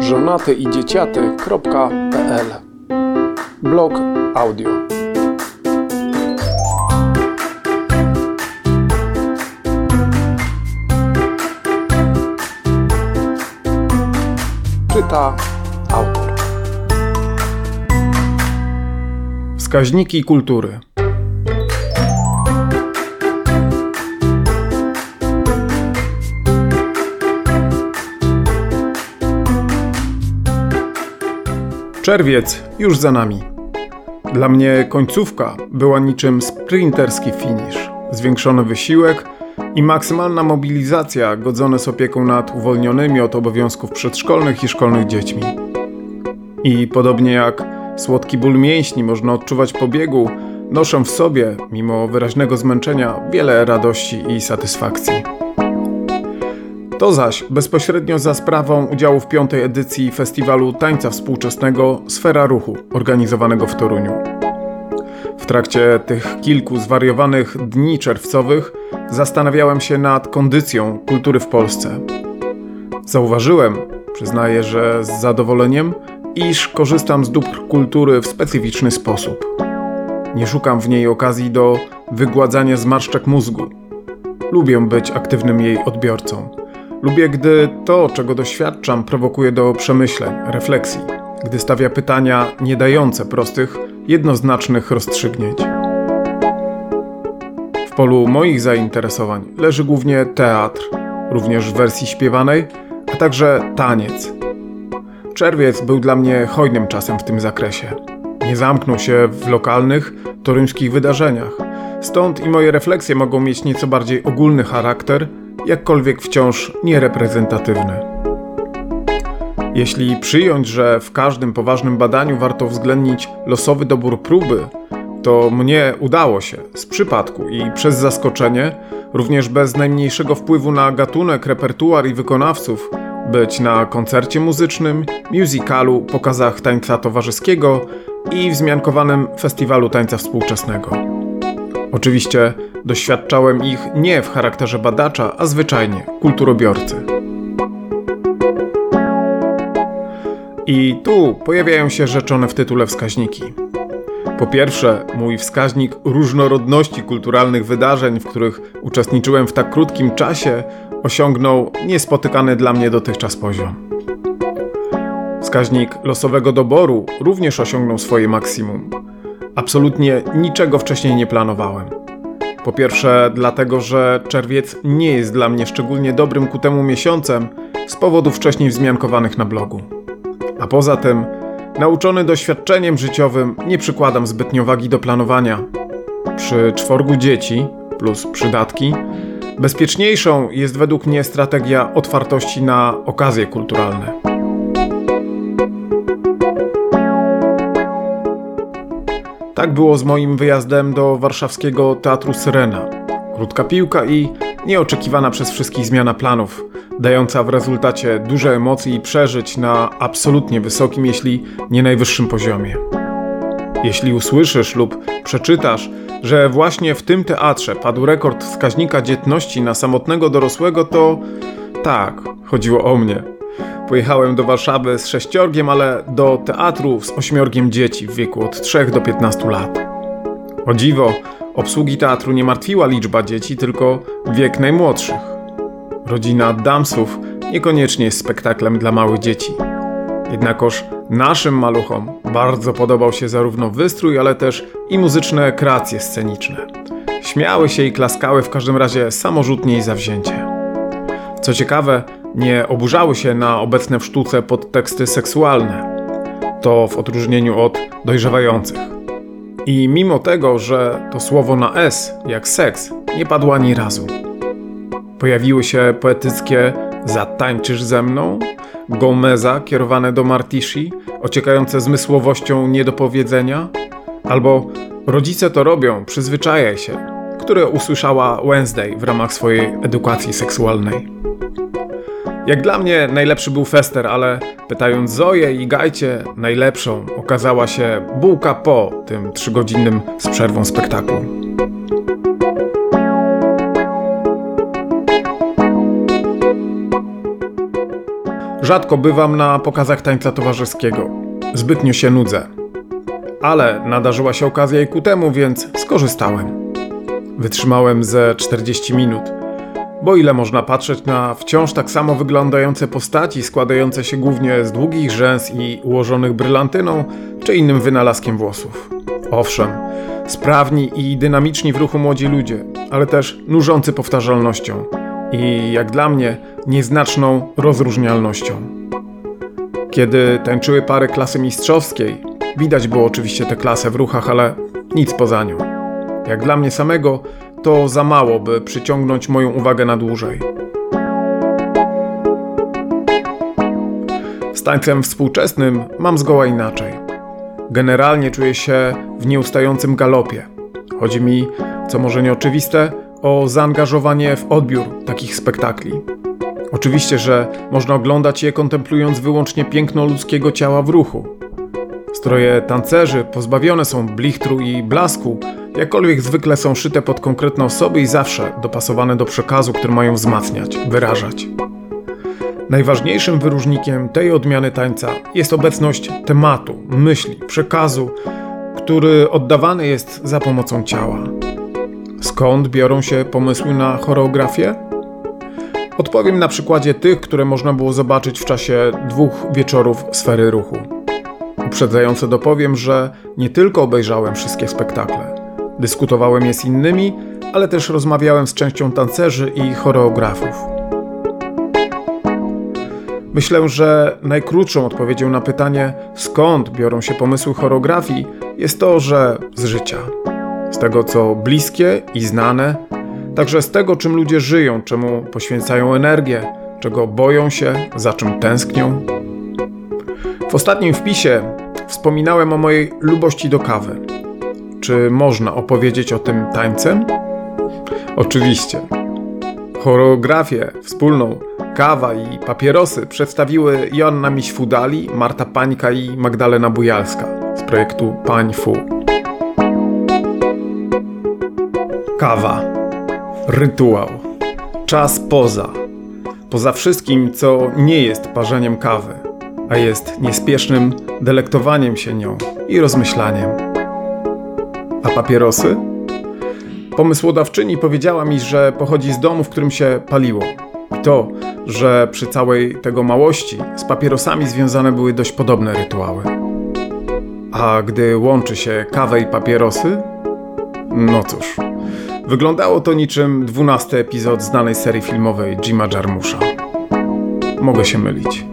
żonaty i dzieciaty.pl Blog audio. Czyta autor. Wskaźniki kultury Czerwiec już za nami. Dla mnie końcówka była niczym sprinterski finish. Zwiększony wysiłek i maksymalna mobilizacja godzone z opieką nad uwolnionymi od obowiązków przedszkolnych i szkolnych dziećmi. I podobnie jak słodki ból mięśni można odczuwać po biegu, noszę w sobie, mimo wyraźnego zmęczenia, wiele radości i satysfakcji. To zaś bezpośrednio za sprawą udziału w piątej edycji Festiwalu Tańca Współczesnego Sfera Ruchu, organizowanego w Toruniu. W trakcie tych kilku zwariowanych dni czerwcowych zastanawiałem się nad kondycją kultury w Polsce. Zauważyłem, przyznaję, że z zadowoleniem, iż korzystam z dóbr kultury w specyficzny sposób. Nie szukam w niej okazji do wygładzania zmarszczek mózgu. Lubię być aktywnym jej odbiorcą. Lubię, gdy to, czego doświadczam, prowokuje do przemyśleń, refleksji, gdy stawia pytania nie dające prostych, jednoznacznych rozstrzygnięć. W polu moich zainteresowań leży głównie teatr, również w wersji śpiewanej, a także taniec. Czerwiec był dla mnie hojnym czasem w tym zakresie. Nie zamknął się w lokalnych, toruńskich wydarzeniach. Stąd i moje refleksje mogą mieć nieco bardziej ogólny charakter – jakkolwiek wciąż niereprezentatywny. Jeśli przyjąć, że w każdym poważnym badaniu warto uwzględnić losowy dobór próby, to mnie udało się z przypadku i przez zaskoczenie, również bez najmniejszego wpływu na gatunek, repertuar i wykonawców, być na koncercie muzycznym, musicalu, pokazach tańca towarzyskiego i wzmiankowanym festiwalu tańca współczesnego. Oczywiście Doświadczałem ich nie w charakterze badacza, a zwyczajnie kulturobiorcy. I tu pojawiają się rzeczone w tytule wskaźniki. Po pierwsze, mój wskaźnik różnorodności kulturalnych wydarzeń, w których uczestniczyłem w tak krótkim czasie, osiągnął niespotykany dla mnie dotychczas poziom. Wskaźnik losowego doboru również osiągnął swoje maksimum. Absolutnie niczego wcześniej nie planowałem. Po pierwsze, dlatego, że czerwiec nie jest dla mnie szczególnie dobrym ku temu miesiącem z powodów wcześniej wzmiankowanych na blogu. A poza tym, nauczony doświadczeniem życiowym, nie przykładam zbytnio wagi do planowania. Przy czworgu dzieci plus przydatki, bezpieczniejszą jest według mnie strategia otwartości na okazje kulturalne. Tak było z moim wyjazdem do warszawskiego Teatru Syrena. Krótka piłka i nieoczekiwana przez wszystkich zmiana planów, dająca w rezultacie duże emocji i przeżyć na absolutnie wysokim, jeśli nie najwyższym poziomie. Jeśli usłyszysz lub przeczytasz, że właśnie w tym teatrze padł rekord wskaźnika dzietności na samotnego dorosłego, to tak, chodziło o mnie. Pojechałem do Warszawy z sześciorgiem, ale do teatru z ośmiorgiem dzieci w wieku od 3 do 15 lat. O dziwo, obsługi teatru nie martwiła liczba dzieci, tylko wiek najmłodszych. Rodzina Damsów niekoniecznie jest spektaklem dla małych dzieci. Jednakoż naszym maluchom bardzo podobał się zarówno wystrój, ale też i muzyczne kreacje sceniczne. Śmiały się i klaskały w każdym razie samorzutnie i zawzięcie. Co ciekawe, nie oburzały się na obecne w sztuce podteksty seksualne. To w odróżnieniu od dojrzewających. I mimo tego, że to słowo na S, jak seks, nie padło ani razu. Pojawiły się poetyckie Zatańczysz ze mną, Gomeza kierowane do Martishi, ociekające zmysłowością nie do powiedzenia, albo Rodzice to robią, przyzwyczajaj się, które usłyszała Wednesday w ramach swojej edukacji seksualnej. Jak dla mnie najlepszy był Fester, ale pytając Zoję i Gajcie, najlepszą okazała się bułka po tym trzygodzinnym z przerwą spektaklu. Rzadko bywam na pokazach tańca towarzyskiego. Zbytnio się nudzę. Ale nadarzyła się okazja i ku temu, więc skorzystałem. Wytrzymałem ze 40 minut. Bo ile można patrzeć na wciąż tak samo wyglądające postaci, składające się głównie z długich rzęs i ułożonych brylantyną, czy innym wynalazkiem włosów? Owszem, sprawni i dynamiczni w ruchu młodzi ludzie, ale też nużący powtarzalnością i, jak dla mnie, nieznaczną rozróżnialnością. Kiedy tańczyły pary klasy mistrzowskiej, widać było oczywiście tę klasę w ruchach, ale nic poza nią. Jak dla mnie samego, to za mało, by przyciągnąć moją uwagę na dłużej. Z tańcem współczesnym mam zgoła inaczej. Generalnie czuję się w nieustającym galopie. Chodzi mi, co może nieoczywiste, o zaangażowanie w odbiór takich spektakli. Oczywiście, że można oglądać je kontemplując wyłącznie piękno ludzkiego ciała w ruchu. Stroje tancerzy pozbawione są blichtru i blasku, jakkolwiek zwykle są szyte pod konkretne osoby i zawsze dopasowane do przekazu, który mają wzmacniać, wyrażać. Najważniejszym wyróżnikiem tej odmiany tańca jest obecność tematu, myśli, przekazu, który oddawany jest za pomocą ciała. Skąd biorą się pomysły na choreografię? Odpowiem na przykładzie tych, które można było zobaczyć w czasie dwóch wieczorów sfery ruchu. Uprzedzająco dopowiem, że nie tylko obejrzałem wszystkie spektakle, dyskutowałem je z innymi, ale też rozmawiałem z częścią tancerzy i choreografów. Myślę, że najkrótszą odpowiedzią na pytanie, skąd biorą się pomysły choreografii, jest to, że z życia. Z tego, co bliskie i znane, także z tego, czym ludzie żyją, czemu poświęcają energię, czego boją się, za czym tęsknią. W ostatnim wpisie wspominałem o mojej lubości do kawy. Czy można opowiedzieć o tym tańcem? Oczywiście. Choreografię wspólną Kawa i papierosy przedstawiły Joanna Miśfudali, Marta Pańka i Magdalena Bujalska z projektu Pań Fu. Kawa. Rytuał. Czas poza. Poza wszystkim, co nie jest parzeniem kawy, a jest niespiesznym delektowaniem się nią i rozmyślaniem. A papierosy? Pomysłodawczyni powiedziała mi, że pochodzi z domu, w którym się paliło. To, że przy całej tego małości z papierosami związane były dość podobne rytuały. A gdy łączy się kawę i papierosy, no cóż, wyglądało to niczym dwunasty epizod znanej serii filmowej Jima Jarmusza. Mogę się mylić.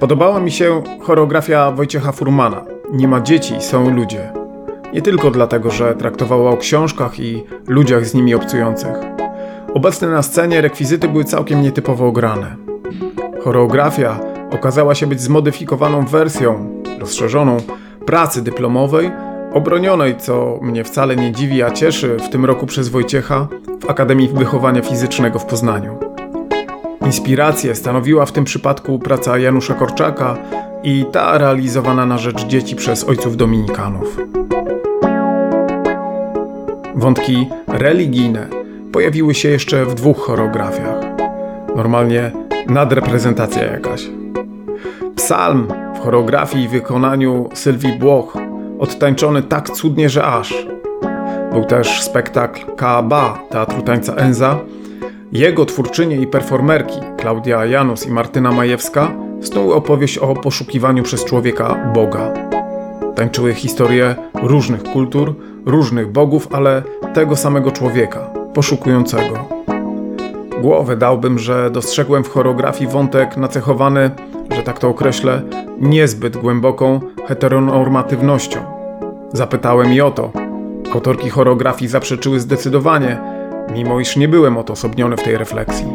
Podobała mi się choreografia Wojciecha Furmana. Nie ma dzieci, są ludzie. Nie tylko dlatego, że traktowała o książkach i ludziach z nimi obcujących. Obecne na scenie rekwizyty były całkiem nietypowo ograne. Choreografia okazała się być zmodyfikowaną wersją, rozszerzoną, pracy dyplomowej, obronionej, co mnie wcale nie dziwi, a cieszy, w tym roku przez Wojciecha w Akademii Wychowania Fizycznego w Poznaniu. Inspirację stanowiła w tym przypadku praca Janusza Korczaka i ta realizowana na rzecz dzieci przez ojców dominikanów. Wątki religijne pojawiły się jeszcze w dwóch choreografiach. Normalnie nadreprezentacja jakaś. Psalm w choreografii i wykonaniu Sylwii Błoch odtańczony tak cudnie, że aż. Był też spektakl Kaaba Teatru Tańca Enza. Jego twórczynie i performerki Klaudia Janus i Martyna Majewska snuły opowieść o poszukiwaniu przez człowieka Boga. Tańczyły historie różnych kultur, różnych bogów, ale tego samego człowieka, poszukującego. Głowę dałbym, że dostrzegłem w choreografii wątek nacechowany, że tak to określę, niezbyt głęboką heteronormatywnością. Zapytałem i o to. Autorki choreografii zaprzeczyły zdecydowanie, mimo iż nie byłem odosobniony w tej refleksji.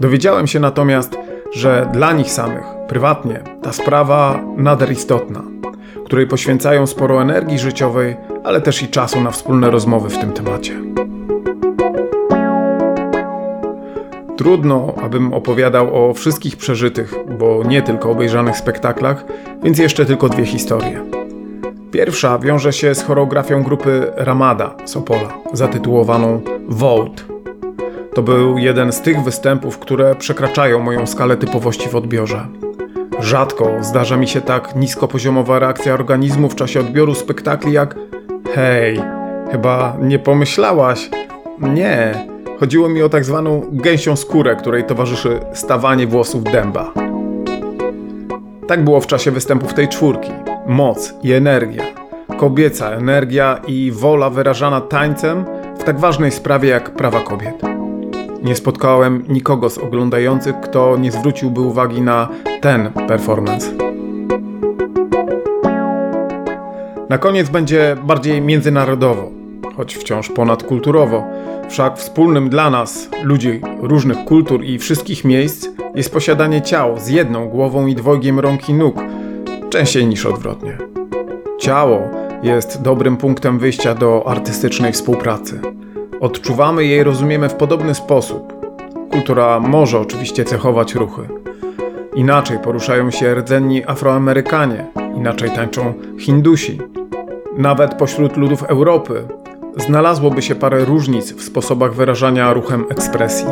Dowiedziałem się natomiast, że dla nich samych, prywatnie, ta sprawa nader istotna, której poświęcają sporo energii życiowej, ale też i czasu na wspólne rozmowy w tym temacie. Trudno, abym opowiadał o wszystkich przeżytych, bo nie tylko obejrzanych spektaklach, więc jeszcze tylko dwie historie. Pierwsza wiąże się z choreografią grupy Ramada z Opola, zatytułowaną Vote. To był jeden z tych występów, które przekraczają moją skalę typowości w odbiorze. Rzadko zdarza mi się tak niskopoziomowa reakcja organizmu w czasie odbioru spektakli jak Hej, chyba nie pomyślałaś? Nie, chodziło mi o tak zwaną gęsią skórę, której towarzyszy stawanie włosów dęba. Tak było w czasie występów tej czwórki. Moc i energia. Kobieca energia i wola wyrażana tańcem w tak ważnej sprawie jak prawa kobiet. Nie spotkałem nikogo z oglądających, kto nie zwróciłby uwagi na ten performance. Na koniec będzie bardziej międzynarodowo, choć wciąż ponadkulturowo. Wszak wspólnym dla nas, ludzi różnych kultur i wszystkich miejsc, jest posiadanie ciał z jedną głową i dwojgiem rąk i nóg, częściej niż odwrotnie. Ciało jest dobrym punktem wyjścia do artystycznej współpracy. Odczuwamy je i rozumiemy w podobny sposób. Kultura może oczywiście cechować ruchy. Inaczej poruszają się rdzenni Afroamerykanie, inaczej tańczą Hindusi. Nawet pośród ludów Europy znalazłoby się parę różnic w sposobach wyrażania ruchem ekspresji.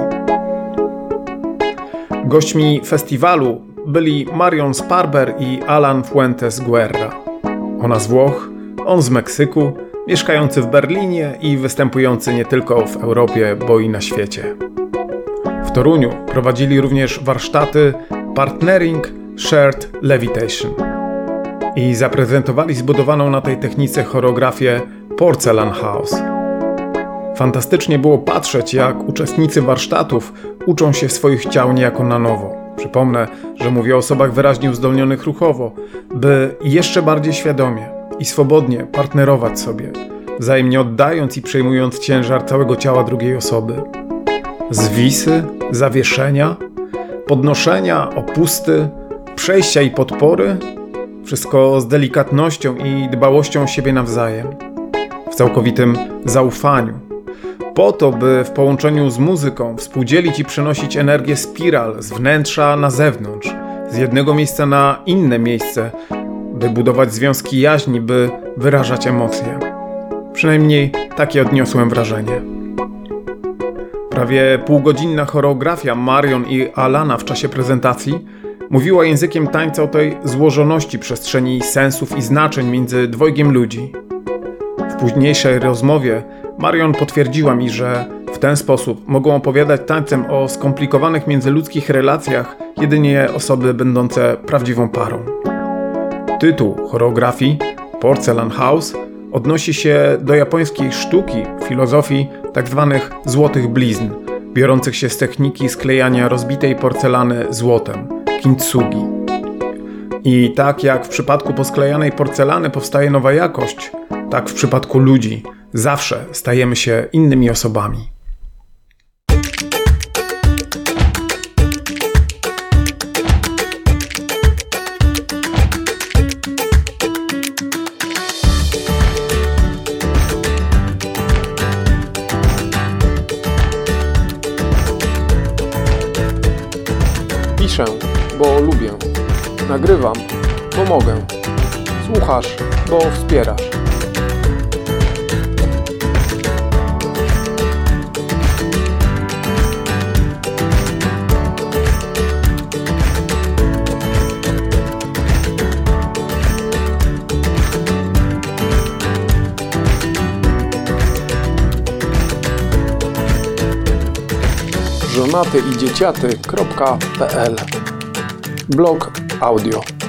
Gośćmi festiwalu byli Marion Sparber i Alan Fuentes Guerra. Ona z Włoch, on z Meksyku, mieszkający w Berlinie i występujący nie tylko w Europie, bo i na świecie. W Toruniu prowadzili również warsztaty Partnering Shared Levitation i zaprezentowali zbudowaną na tej technice choreografię Porcelain House. Fantastycznie było patrzeć, jak uczestnicy warsztatów uczą się swoich ciał niejako na nowo. Przypomnę, że mówię o osobach wyraźnie uzdolnionych ruchowo, by jeszcze bardziej świadomie i swobodnie partnerować sobie, wzajemnie oddając i przejmując ciężar całego ciała drugiej osoby. Zwisy, zawieszenia, podnoszenia, opusty, przejścia i podpory wszystko z delikatnością i dbałością o siebie nawzajem, w całkowitym zaufaniu. Po to, by w połączeniu z muzyką współdzielić i przenosić energię spiral z wnętrza na zewnątrz, z jednego miejsca na inne miejsce, by budować związki jaźni, by wyrażać emocje. Przynajmniej takie odniosłem wrażenie. Prawie półgodzinna choreografia Marion i Alana w czasie prezentacji mówiła językiem tańca o tej złożoności przestrzeni sensów i znaczeń między dwojgiem ludzi. W późniejszej rozmowie Marion potwierdziła mi, że w ten sposób mogą opowiadać tańcem o skomplikowanych międzyludzkich relacjach jedynie osoby będące prawdziwą parą. Tytuł choreografii Porcelain House odnosi się do japońskiej sztuki, filozofii tzw. Tak złotych blizn, biorących się z techniki sklejania rozbitej porcelany złotem, kintsugi. I tak jak w przypadku posklejanej porcelany powstaje nowa jakość, tak w przypadku ludzi zawsze stajemy się innymi osobami. Piszę, bo lubię. Nagrywam, bo mogę. Słuchasz, bo wspierasz. Żonaty i dzieciaty.pl Blog audio